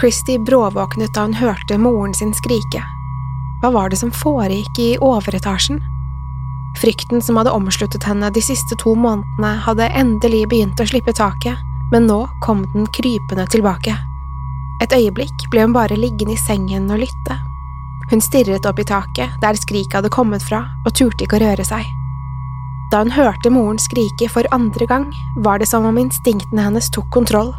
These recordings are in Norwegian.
Christy bråvåknet da hun hørte moren sin skrike. Hva var det som foregikk i overetasjen? Frykten som hadde omsluttet henne de siste to månedene, hadde endelig begynt å slippe taket, men nå kom den krypende tilbake. Et øyeblikk ble hun bare liggende i sengen og lytte. Hun stirret opp i taket, der skriket hadde kommet fra, og turte ikke å røre seg. Da hun hørte moren skrike for andre gang, var det som om instinktene hennes tok kontroll.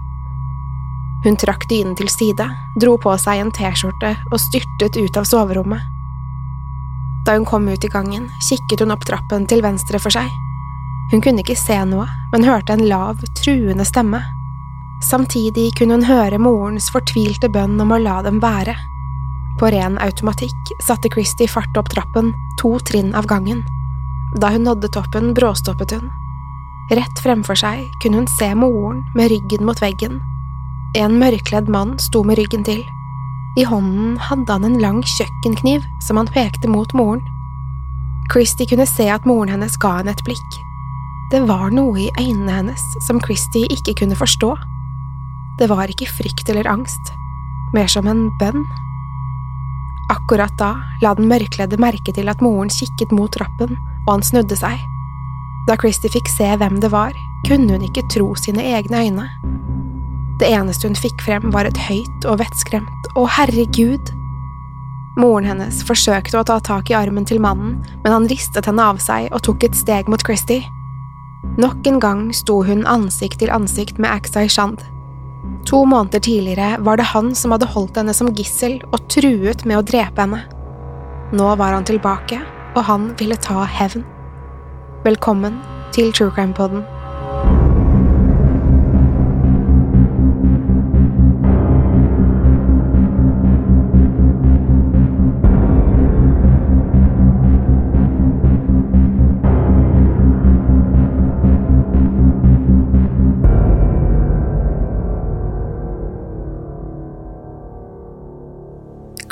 Hun trakk dynen til side, dro på seg en T-skjorte og styrtet ut av soverommet. Da hun kom ut i gangen, kikket hun opp trappen til venstre for seg. Hun kunne ikke se noe, men hørte en lav, truende stemme. Samtidig kunne hun høre morens fortvilte bønn om å la dem være. På ren automatikk satte Christie fart opp trappen, to trinn av gangen. Da hun nådde toppen, bråstoppet hun. Rett fremfor seg kunne hun se moren med ryggen mot veggen. En mørkledd mann sto med ryggen til. I hånden hadde han en lang kjøkkenkniv som han pekte mot moren. Christy kunne se at moren hennes ga henne et blikk. Det var noe i øynene hennes som Christy ikke kunne forstå. Det var ikke frykt eller angst, mer som en bønn. Akkurat da la den mørkledde merke til at moren kikket mot trappen, og han snudde seg. Da Christy fikk se hvem det var, kunne hun ikke tro sine egne øyne. Det eneste hun fikk frem, var et høyt og vettskremt Å, herregud! Moren hennes forsøkte å ta tak i armen til mannen, men han ristet henne av seg og tok et steg mot Christy. Nok en gang sto hun ansikt til ansikt med Aksai Shand. To måneder tidligere var det han som hadde holdt henne som gissel og truet med å drepe henne. Nå var han tilbake, og han ville ta hevn. Velkommen til True Crime Poden.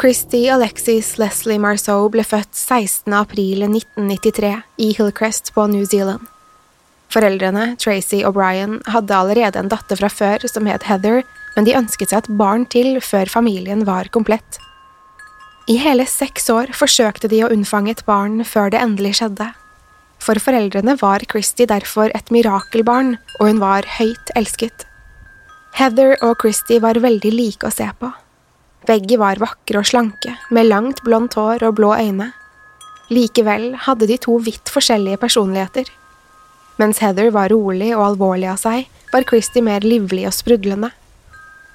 Christy Alexis Leslie Marceau ble født 16. april 1993 i Hillcrest på New Zealand. Foreldrene, Tracy og Brian, hadde allerede en datter fra før som het Heather, men de ønsket seg et barn til før familien var komplett. I hele seks år forsøkte de å unnfange et barn før det endelig skjedde. For foreldrene var Christy derfor et mirakelbarn, og hun var høyt elsket. Heather og Christy var veldig like å se på. Begge var vakre og slanke, med langt blondt hår og blå øyne. Likevel hadde de to vidt forskjellige personligheter. Mens Heather var rolig og alvorlig av seg, var Christie mer livlig og sprudlende.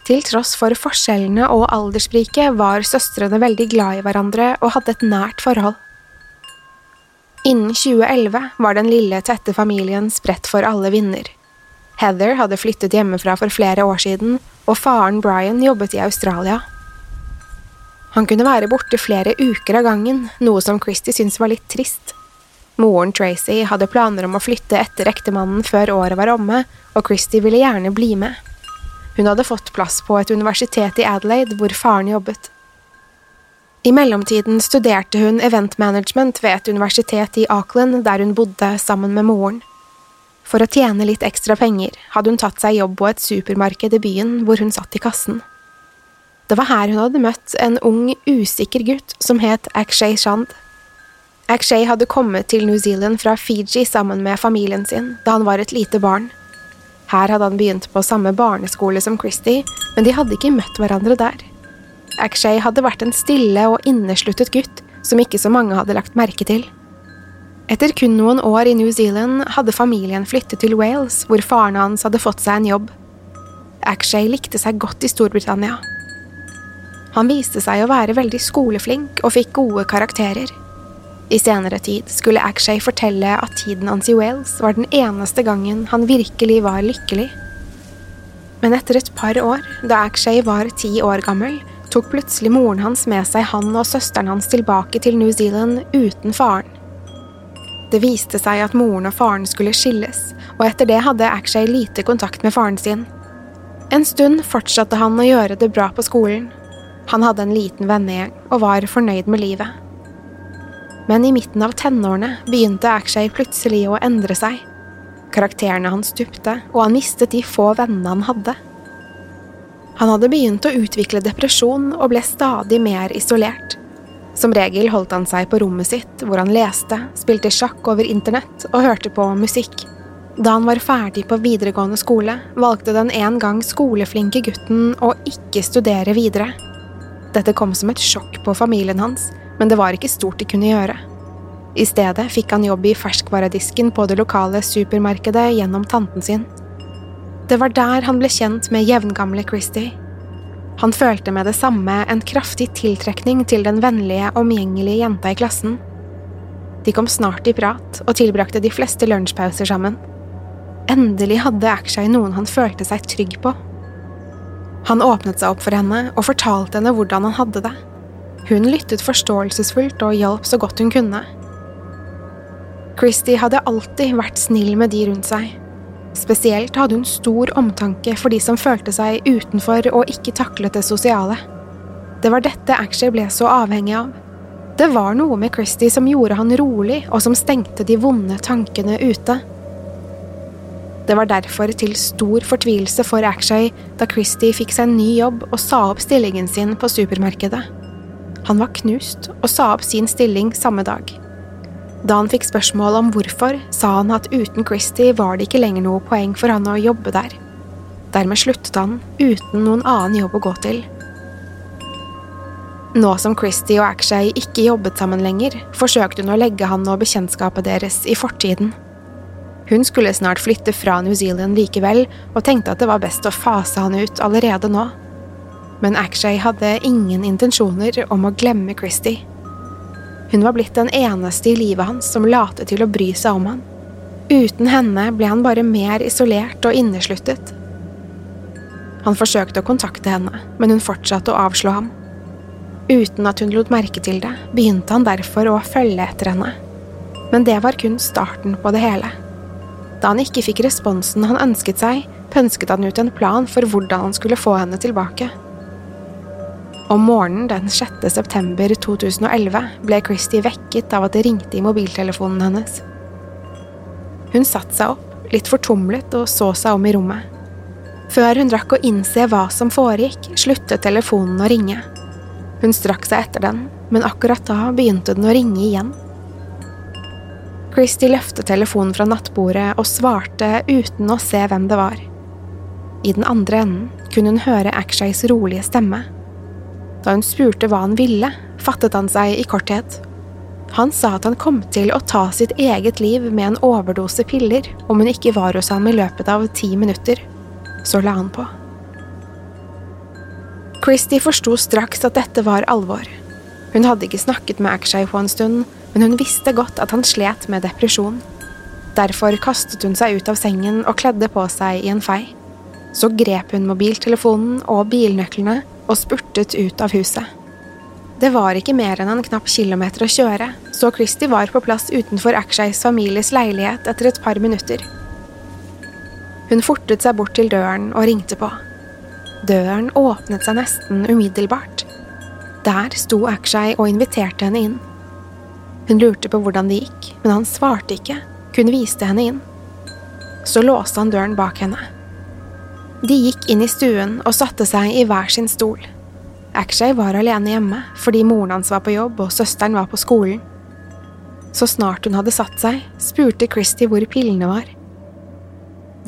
Til tross for forskjellene og aldersspriket var søstrene veldig glad i hverandre og hadde et nært forhold. Innen 2011 var den lille, tette familien spredt for alle vinder. Heather hadde flyttet hjemmefra for flere år siden, og faren Brian jobbet i Australia. Han kunne være borte flere uker av gangen, noe som Christy syntes var litt trist. Moren Tracy hadde planer om å flytte etter ektemannen før året var omme, og Christy ville gjerne bli med. Hun hadde fått plass på et universitet i Adelaide hvor faren jobbet. I mellomtiden studerte hun eventmanagement ved et universitet i Auckland der hun bodde sammen med moren. For å tjene litt ekstra penger hadde hun tatt seg jobb på et supermarked i byen hvor hun satt i kassen. Det var her hun hadde møtt en ung, usikker gutt som het Akshay Shand. Akshay hadde kommet til New Zealand fra Fiji sammen med familien sin da han var et lite barn. Her hadde han begynt på samme barneskole som Christy, men de hadde ikke møtt hverandre der. Akshay hadde vært en stille og innesluttet gutt som ikke så mange hadde lagt merke til. Etter kun noen år i New Zealand hadde familien flyttet til Wales, hvor faren hans hadde fått seg en jobb. Akshay likte seg godt i Storbritannia. Han viste seg å være veldig skoleflink og fikk gode karakterer. I senere tid skulle Akshay fortelle at tiden hans i Wales var den eneste gangen han virkelig var lykkelig. Men etter et par år, da Akshay var ti år gammel, tok plutselig moren hans med seg han og søsteren hans tilbake til New Zealand uten faren. Det viste seg at moren og faren skulle skilles, og etter det hadde Akshay lite kontakt med faren sin. En stund fortsatte han å gjøre det bra på skolen. Han hadde en liten vennegjeng og var fornøyd med livet. Men i midten av tenårene begynte Akshay plutselig å endre seg. Karakterene hans stupte, og han mistet de få vennene han hadde. Han hadde begynt å utvikle depresjon og ble stadig mer isolert. Som regel holdt han seg på rommet sitt, hvor han leste, spilte sjakk over internett og hørte på musikk. Da han var ferdig på videregående skole, valgte den en gang skoleflinke gutten å ikke studere videre. Dette kom som et sjokk på familien hans, men det var ikke stort de kunne gjøre. I stedet fikk han jobb i ferskvaredisken på det lokale supermarkedet gjennom tanten sin. Det var der han ble kjent med jevngamle Christie. Han følte med det samme en kraftig tiltrekning til den vennlige, omgjengelige jenta i klassen. De kom snart i prat og tilbrakte de fleste lunsjpauser sammen. Endelig hadde Akshay noen han følte seg trygg på. Han åpnet seg opp for henne og fortalte henne hvordan han hadde det. Hun lyttet forståelsesfullt og hjalp så godt hun kunne. Christie hadde alltid vært snill med de rundt seg. Spesielt hadde hun stor omtanke for de som følte seg utenfor og ikke taklet det sosiale. Det var dette Akshay ble så avhengig av. Det var noe med Christie som gjorde han rolig, og som stengte de vonde tankene ute. Det var derfor til stor fortvilelse for Akshay da Christie fikk seg en ny jobb og sa opp stillingen sin på supermarkedet. Han var knust og sa opp sin stilling samme dag. Da han fikk spørsmål om hvorfor, sa han at uten Christie var det ikke lenger noe poeng for han å jobbe der. Dermed sluttet han, uten noen annen jobb å gå til. Nå som Christie og Akshay ikke jobbet sammen lenger, forsøkte hun å legge han og bekjentskapet deres i fortiden. Hun skulle snart flytte fra New Zealand likevel, og tenkte at det var best å fase han ut allerede nå. Men Akshay hadde ingen intensjoner om å glemme Christie. Hun var blitt den eneste i livet hans som late til å bry seg om han. Uten henne ble han bare mer isolert og innesluttet. Han forsøkte å kontakte henne, men hun fortsatte å avslå ham. Uten at hun lot merke til det, begynte han derfor å følge etter henne. Men det var kun starten på det hele. Da han ikke fikk responsen han ønsket seg, pønsket han ut en plan for hvordan han skulle få henne tilbake. Om morgenen den 6. september 2011 ble Christie vekket av at det ringte i mobiltelefonen hennes. Hun satte seg opp, litt fortumlet, og så seg om i rommet. Før hun rakk å innse hva som foregikk, sluttet telefonen å ringe. Hun strakk seg etter den, men akkurat da begynte den å ringe igjen. Christie løftet telefonen fra nattbordet og svarte uten å se hvem det var. I den andre enden kunne hun høre Akshays rolige stemme. Da hun spurte hva han ville, fattet han seg i korthet. Han sa at han kom til å ta sitt eget liv med en overdose piller om hun ikke var hos ham i løpet av ti minutter. Så la han på. Christie forsto straks at dette var alvor. Hun hadde ikke snakket med Akshay på en stund, men hun visste godt at han slet med depresjon. Derfor kastet hun seg ut av sengen og kledde på seg i en fei. Så grep hun mobiltelefonen og bilnøklene og spurtet ut av huset. Det var ikke mer enn en knapp kilometer å kjøre, så Christie var på plass utenfor Akshays families leilighet etter et par minutter. Hun fortet seg bort til døren og ringte på. Døren åpnet seg nesten umiddelbart. Der sto Akshay og inviterte henne inn. Hun lurte på hvordan det gikk, men han svarte ikke, kun viste henne inn. Så låste han døren bak henne. De gikk inn i stuen og satte seg i hver sin stol. Akshay var alene hjemme fordi moren hans var på jobb og søsteren var på skolen. Så snart hun hadde satt seg, spurte Christie hvor pillene var.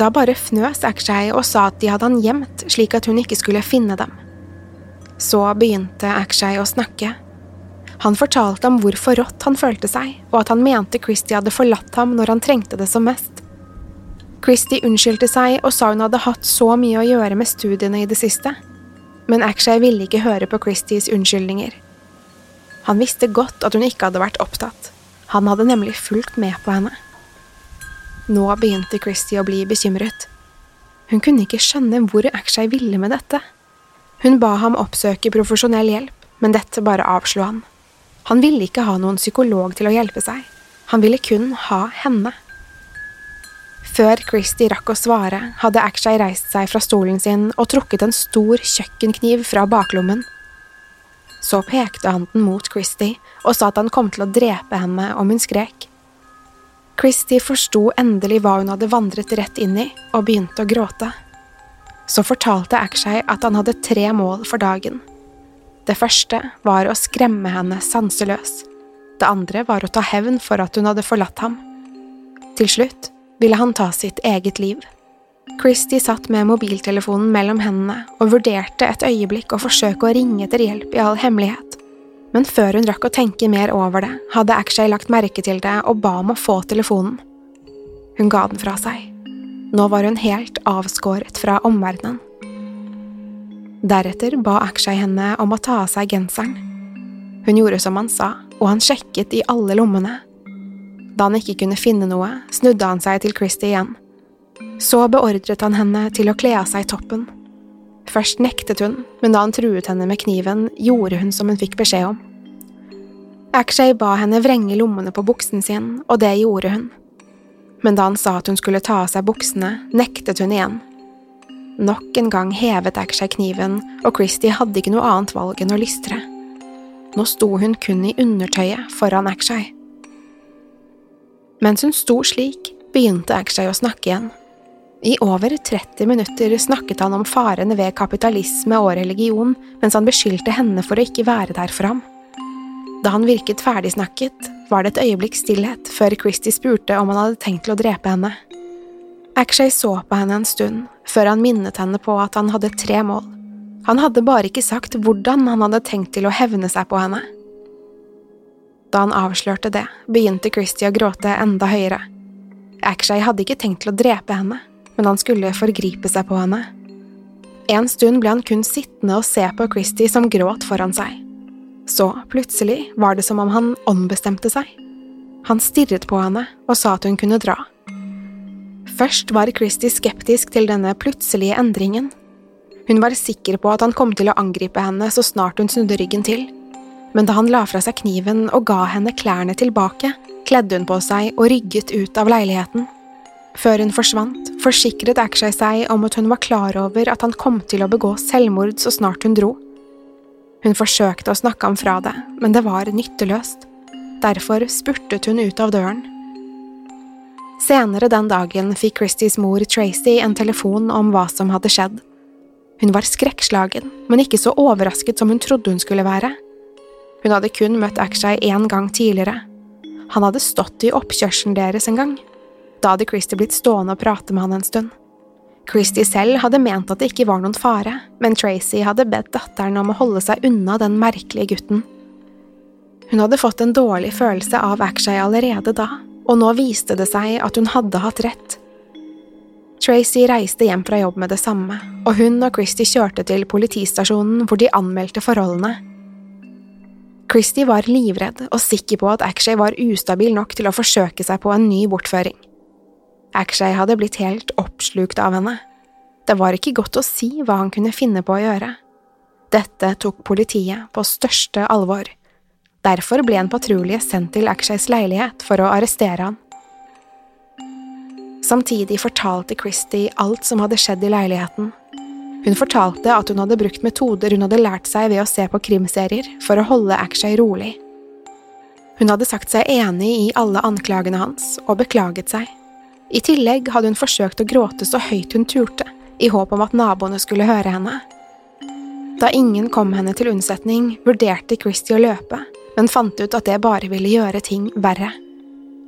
Da bare fnøs Akshay og sa at de hadde han gjemt slik at hun ikke skulle finne dem. Så begynte Akshay å snakke. Han fortalte om hvor forrådt han følte seg, og at han mente Christie hadde forlatt ham når han trengte det som mest. Christie unnskyldte seg og sa hun hadde hatt så mye å gjøre med studiene i det siste, men Akshay ville ikke høre på Christies unnskyldninger. Han visste godt at hun ikke hadde vært opptatt, han hadde nemlig fulgt med på henne. Nå begynte Christie å bli bekymret. Hun kunne ikke skjønne hvor Akshay ville med dette. Hun ba ham oppsøke profesjonell hjelp, men dette bare avslo han. Han ville ikke ha noen psykolog til å hjelpe seg, han ville kun ha henne. Før Christie rakk å svare, hadde Akshay reist seg fra stolen sin og trukket en stor kjøkkenkniv fra baklommen. Så pekte han den mot Christie og sa at han kom til å drepe henne om hun skrek. Christie forsto endelig hva hun hadde vandret rett inn i, og begynte å gråte. Så fortalte Akshay at han hadde tre mål for dagen. Det første var å skremme henne sanseløs. Det andre var å ta hevn for at hun hadde forlatt ham. Til slutt ville han ta sitt eget liv. Christy satt med mobiltelefonen mellom hendene og vurderte et øyeblikk å forsøke å ringe etter hjelp i all hemmelighet men før hun rakk å tenke mer over det, hadde Akshay lagt merke til det og ba om å få telefonen. Hun ga den fra seg. Nå var hun helt avskåret fra omverdenen. Deretter ba Akshay henne om å ta av seg genseren. Hun gjorde som han sa, og han sjekket i alle lommene. Da han ikke kunne finne noe, snudde han seg til Christie igjen. Så beordret han henne til å kle av seg toppen. Først nektet hun, men da han truet henne med kniven, gjorde hun som hun fikk beskjed om. Akshay ba henne vrenge lommene på buksen sin, og det gjorde hun. Men da han sa at hun skulle ta av seg buksene, nektet hun igjen. Nok en gang hevet Akshay kniven, og Christie hadde ikke noe annet valg enn å lystre. Nå sto hun kun i undertøyet foran Akshay. Mens hun sto slik, begynte Akshay å snakke igjen. I over 30 minutter snakket han om farene ved kapitalisme og religion, mens han beskyldte henne for å ikke være der for ham. Da han virket ferdigsnakket, var det et øyeblikks stillhet før Christie spurte om han hadde tenkt til å drepe henne. Akshay så på henne en stund, før han minnet henne på at han hadde tre mål. Han hadde bare ikke sagt hvordan han hadde tenkt til å hevne seg på henne. Da han avslørte det, begynte Christie å gråte enda høyere. Akshay hadde ikke tenkt til å drepe henne, men han skulle forgripe seg på henne. En stund ble han kun sittende og se på Christie som gråt foran seg. Så, plutselig, var det som om han ombestemte seg. Han stirret på henne og sa at hun kunne dra. Først var Christie skeptisk til denne plutselige endringen. Hun var sikker på at han kom til å angripe henne så snart hun snudde ryggen til, men da han la fra seg kniven og ga henne klærne tilbake, kledde hun på seg og rygget ut av leiligheten. Før hun forsvant, forsikret Akshay seg om at hun var klar over at han kom til å begå selvmord så snart hun dro. Hun forsøkte å snakke ham fra det, men det var nytteløst. Derfor spurtet hun ut av døren. Senere den dagen fikk Christies mor Tracy en telefon om hva som hadde skjedd. Hun var skrekkslagen, men ikke så overrasket som hun trodde hun skulle være. Hun hadde kun møtt Akshay én gang tidligere. Han hadde stått i oppkjørselen deres en gang. Da hadde Christy blitt stående og prate med han en stund. Christy selv hadde ment at det ikke var noen fare, men Tracy hadde bedt datteren om å holde seg unna den merkelige gutten. Hun hadde fått en dårlig følelse av Akshay allerede da, og nå viste det seg at hun hadde hatt rett. Tracy reiste hjem fra jobb med det samme, og hun og Christy kjørte til politistasjonen hvor de anmeldte forholdene. Christy var livredd og sikker på at Akshay var ustabil nok til å forsøke seg på en ny bortføring. Akshay hadde blitt helt oppslukt av henne. Det var ikke godt å si hva han kunne finne på å gjøre. Dette tok politiet på største alvor. Derfor ble en patrulje sendt til Akshays leilighet for å arrestere han. Samtidig fortalte Christie alt som hadde skjedd i leiligheten. Hun fortalte at hun hadde brukt metoder hun hadde lært seg ved å se på krimserier for å holde Akshay rolig. Hun hadde sagt seg enig i alle anklagene hans og beklaget seg. I tillegg hadde hun forsøkt å gråte så høyt hun turte, i håp om at naboene skulle høre henne. Da ingen kom henne til unnsetning, vurderte Christie å løpe, men fant ut at det bare ville gjøre ting verre.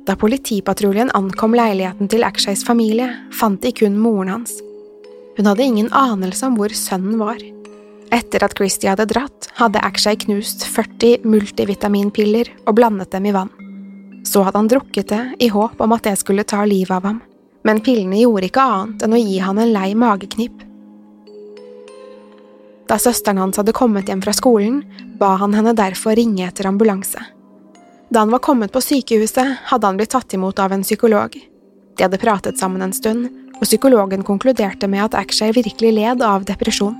Da politipatruljen ankom leiligheten til Akshays familie, fant de kun moren hans. Hun hadde ingen anelse om hvor sønnen var. Etter at Christie hadde dratt, hadde Akshay knust 40 multivitaminpiller og blandet dem i vann. Så hadde han drukket det i håp om at det skulle ta livet av ham, men pillene gjorde ikke annet enn å gi han en lei mageknip. Da søsteren hans hadde kommet hjem fra skolen, ba han henne derfor ringe etter ambulanse. Da han var kommet på sykehuset, hadde han blitt tatt imot av en psykolog. De hadde pratet sammen en stund, og psykologen konkluderte med at Akshay virkelig led av depresjon.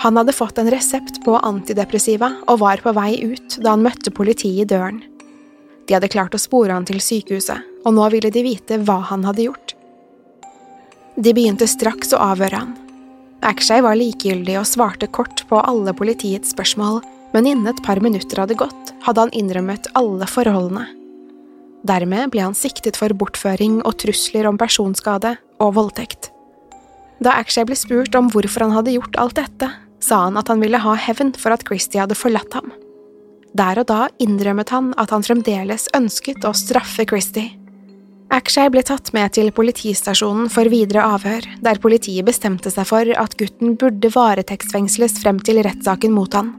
Han hadde fått en resept på antidepressiva og var på vei ut da han møtte politiet i døren. De hadde klart å spore han til sykehuset, og nå ville de vite hva han hadde gjort. De begynte straks å avhøre han. Akshay var likegyldig og svarte kort på alle politiets spørsmål, men innen et par minutter hadde gått, hadde han innrømmet alle forholdene. Dermed ble han siktet for bortføring og trusler om personskade og voldtekt. Da Akshay ble spurt om hvorfor han hadde gjort alt dette, sa han at han ville ha hevn for at Christie hadde forlatt ham. Der og da innrømmet han at han fremdeles ønsket å straffe Christie. Akshay ble tatt med til politistasjonen for videre avhør, der politiet bestemte seg for at gutten burde varetektsfengsles frem til rettssaken mot han.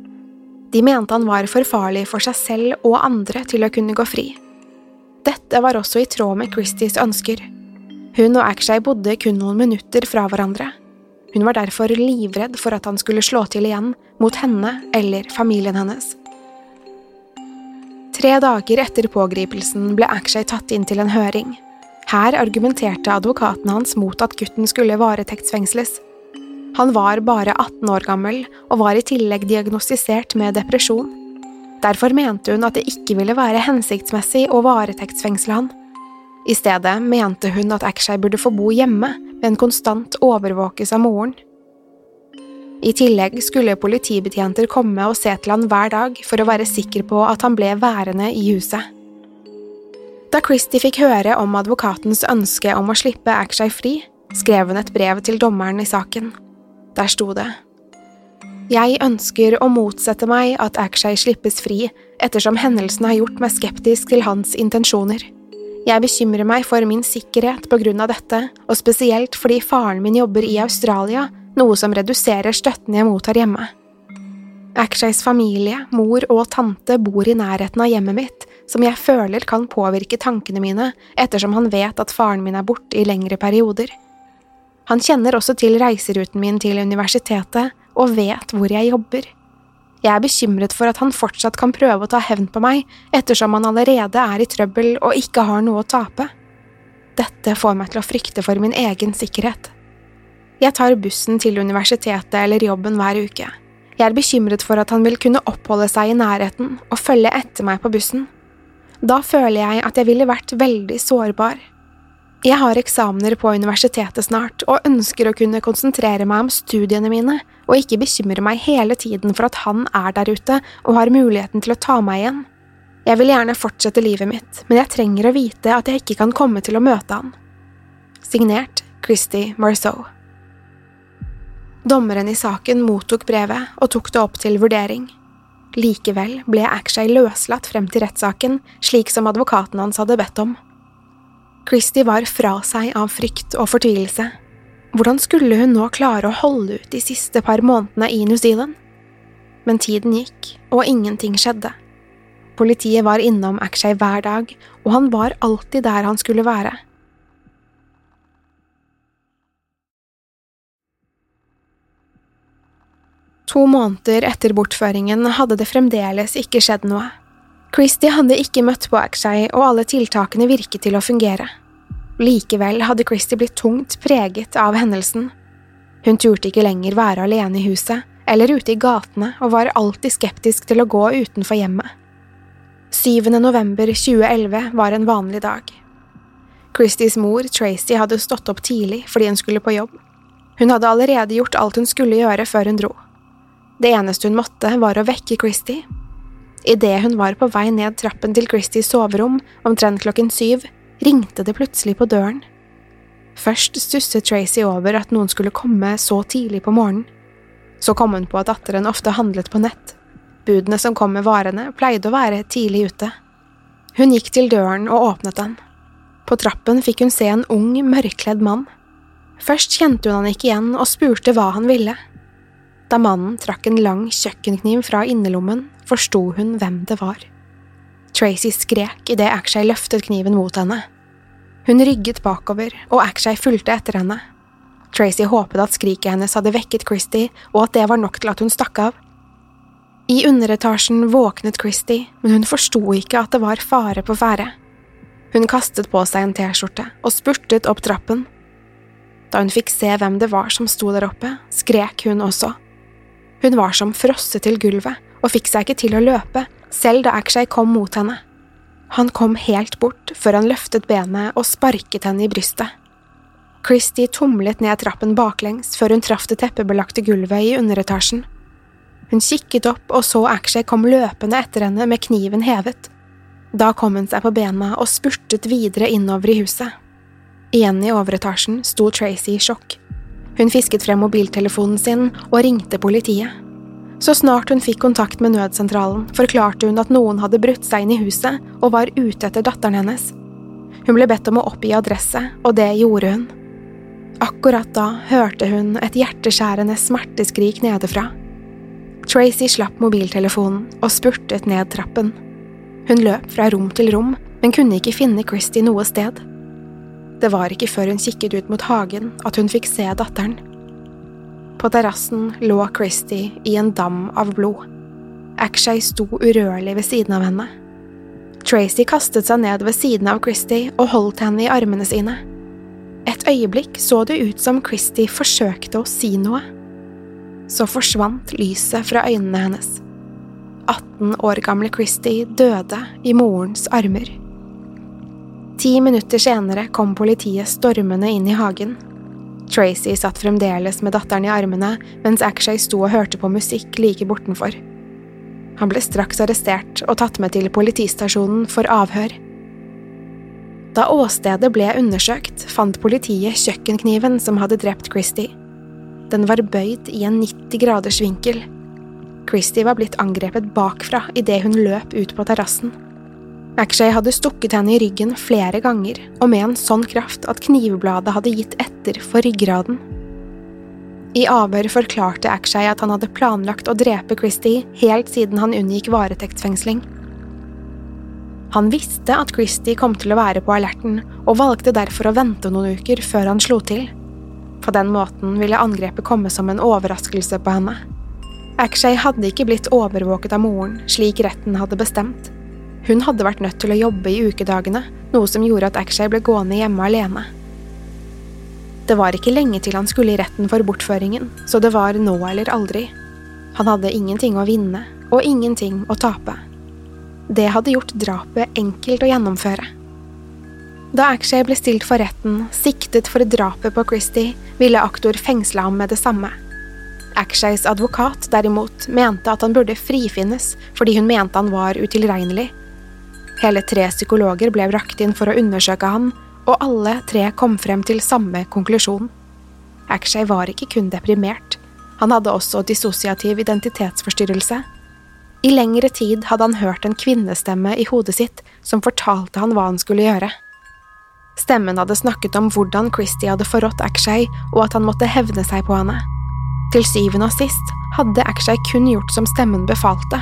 De mente han var for farlig for seg selv og andre til å kunne gå fri. Dette var også i tråd med Christies ønsker. Hun og Akshay bodde kun noen minutter fra hverandre. Hun var derfor livredd for at han skulle slå til igjen, mot henne eller familien hennes. Tre dager etter pågripelsen ble Akshay tatt inn til en høring. Her argumenterte advokaten hans mot at gutten skulle varetektsfengsles. Han var bare 18 år gammel og var i tillegg diagnostisert med depresjon. Derfor mente hun at det ikke ville være hensiktsmessig å varetektsfengsle han. I stedet mente hun at Akshay burde få bo hjemme, men konstant overvåkes av moren. I tillegg skulle politibetjenter komme og se til han hver dag for å være sikker på at han ble værende i huset. Da Christie fikk høre om advokatens ønske om å slippe Akshay fri, skrev hun et brev til dommeren i saken. Der sto det Jeg ønsker å motsette meg at Akshay slippes fri ettersom hendelsen har gjort meg skeptisk til hans intensjoner. Jeg bekymrer meg for min sikkerhet på grunn av dette, og spesielt fordi faren min jobber i Australia, noe som reduserer støtten jeg mottar hjemme. Akshays familie, mor og tante bor i nærheten av hjemmet mitt, som jeg føler kan påvirke tankene mine ettersom han vet at faren min er borte i lengre perioder. Han kjenner også til reiseruten min til universitetet og vet hvor jeg jobber. Jeg er bekymret for at han fortsatt kan prøve å ta hevn på meg, ettersom han allerede er i trøbbel og ikke har noe å tape. Dette får meg til å frykte for min egen sikkerhet. Jeg tar bussen til universitetet eller jobben hver uke. Jeg er bekymret for at han vil kunne oppholde seg i nærheten og følge etter meg på bussen. Da føler jeg at jeg ville vært veldig sårbar. Jeg har eksamener på universitetet snart og ønsker å kunne konsentrere meg om studiene mine og ikke bekymre meg hele tiden for at han er der ute og har muligheten til å ta meg igjen. Jeg vil gjerne fortsette livet mitt, men jeg trenger å vite at jeg ikke kan komme til å møte han. Signert Christy Marceau. Dommeren i saken mottok brevet og tok det opp til vurdering. Likevel ble Akshay løslatt frem til rettssaken, slik som advokaten hans hadde bedt om. Christie var fra seg av frykt og fortvilelse. Hvordan skulle hun nå klare å holde ut de siste par månedene i New Zealand? Men tiden gikk, og ingenting skjedde. Politiet var innom Akshay hver dag, og han var alltid der han skulle være. To måneder etter bortføringen hadde det fremdeles ikke skjedd noe. Christie hadde ikke møtt på Akshay, og alle tiltakene virket til å fungere. Likevel hadde Christie blitt tungt preget av hendelsen. Hun turte ikke lenger være alene i huset eller ute i gatene og var alltid skeptisk til å gå utenfor hjemmet. 7. november 2011 var en vanlig dag. Christies mor, Tracy, hadde stått opp tidlig fordi hun skulle på jobb. Hun hadde allerede gjort alt hun skulle gjøre før hun dro. Det eneste hun måtte, var å vekke Christy. Idet hun var på vei ned trappen til Christys soverom, omtrent klokken syv, ringte det plutselig på døren. Først stusset Tracy over at noen skulle komme så tidlig på morgenen. Så kom hun på at datteren ofte handlet på nett. Budene som kom med varene, pleide å være tidlig ute. Hun gikk til døren og åpnet den. På trappen fikk hun se en ung, mørkkledd mann. Først kjente hun han ikke igjen og spurte hva han ville. Da mannen trakk en lang kjøkkenkniv fra innerlommen, forsto hun hvem det var. Tracy skrek idet Akshay løftet kniven mot henne. Hun rygget bakover, og Akshay fulgte etter henne. Tracy håpet at skriket hennes hadde vekket Christy, og at det var nok til at hun stakk av. I underetasjen våknet Christy, men hun forsto ikke at det var fare på ferde. Hun kastet på seg en T-skjorte og spurtet opp trappen. Da hun fikk se hvem det var som sto der oppe, skrek hun også. Hun var som frosset til gulvet og fikk seg ikke til å løpe, selv da Akshay kom mot henne. Han kom helt bort før han løftet benet og sparket henne i brystet. Christie tumlet ned trappen baklengs før hun traff det teppebelagte gulvet i underetasjen. Hun kikket opp og så Akshay kom løpende etter henne med kniven hevet. Da kom hun seg på bena og spurtet videre innover i huset. Igjen i overetasjen sto Tracy i sjokk. Hun fisket frem mobiltelefonen sin og ringte politiet. Så snart hun fikk kontakt med nødsentralen, forklarte hun at noen hadde brutt seg inn i huset og var ute etter datteren hennes. Hun ble bedt om å oppgi adresse, og det gjorde hun. Akkurat da hørte hun et hjerteskjærende smerteskrik nedefra. Tracy slapp mobiltelefonen og spurtet ned trappen. Hun løp fra rom til rom, men kunne ikke finne Christie noe sted. Det var ikke før hun kikket ut mot hagen at hun fikk se datteren. På terrassen lå Christy i en dam av blod. Akshay sto urørlig ved siden av henne. Tracy kastet seg ned ved siden av Christy og holdt henne i armene sine. Et øyeblikk så det ut som Christy forsøkte å si noe. Så forsvant lyset fra øynene hennes. 18 år gamle Christy døde i morens armer. Ti minutter senere kom politiet stormende inn i hagen. Tracy satt fremdeles med datteren i armene mens Akshay sto og hørte på musikk like bortenfor. Han ble straks arrestert og tatt med til politistasjonen for avhør. Da åstedet ble undersøkt, fant politiet kjøkkenkniven som hadde drept Christy. Den var bøyd i en 90 graders vinkel, Christie var blitt angrepet bakfra idet hun løp ut på terrassen. Akshay hadde stukket henne i ryggen flere ganger, og med en sånn kraft at knivbladet hadde gitt etter for ryggraden. I avhør forklarte Akshay at han hadde planlagt å drepe Christie helt siden han unngikk varetektsfengsling. Han visste at Christie kom til å være på alerten, og valgte derfor å vente noen uker før han slo til. På den måten ville angrepet komme som en overraskelse på henne. Akshay hadde ikke blitt overvåket av moren, slik retten hadde bestemt. Hun hadde vært nødt til å jobbe i ukedagene, noe som gjorde at Akshay ble gående hjemme alene. Det var ikke lenge til han skulle i retten for bortføringen, så det var nå eller aldri. Han hadde ingenting å vinne, og ingenting å tape. Det hadde gjort drapet enkelt å gjennomføre. Da Akshay ble stilt for retten, siktet for drapet på Christie, ville aktor fengsle ham med det samme. Akshays advokat derimot mente at han burde frifinnes fordi hun mente han var utilregnelig. Hele tre psykologer ble brakt inn for å undersøke han, og alle tre kom frem til samme konklusjon. Akshay var ikke kun deprimert, han hadde også dissosiativ identitetsforstyrrelse. I lengre tid hadde han hørt en kvinnestemme i hodet sitt som fortalte han hva han skulle gjøre. Stemmen hadde snakket om hvordan Christie hadde forrådt Akshay, og at han måtte hevne seg på henne. Til syvende og sist hadde Akshay kun gjort som stemmen befalte.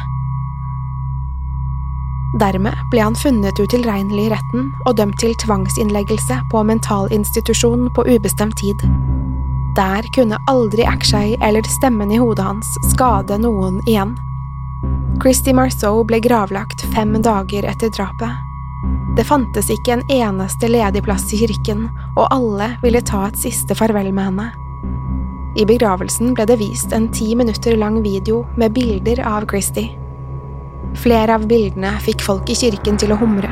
Dermed ble han funnet utilregnelig i retten og dømt til tvangsinnleggelse på mentalinstitusjon på ubestemt tid. Der kunne aldri Akshay eller stemmen i hodet hans skade noen igjen. Christy Marceau ble gravlagt fem dager etter drapet. Det fantes ikke en eneste ledig plass i kirken, og alle ville ta et siste farvel med henne. I begravelsen ble det vist en ti minutter lang video med bilder av Christie. Flere av bildene fikk folk i kirken til å humre.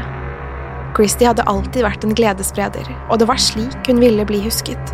Christie hadde alltid vært en gledesspreder, og det var slik hun ville bli husket.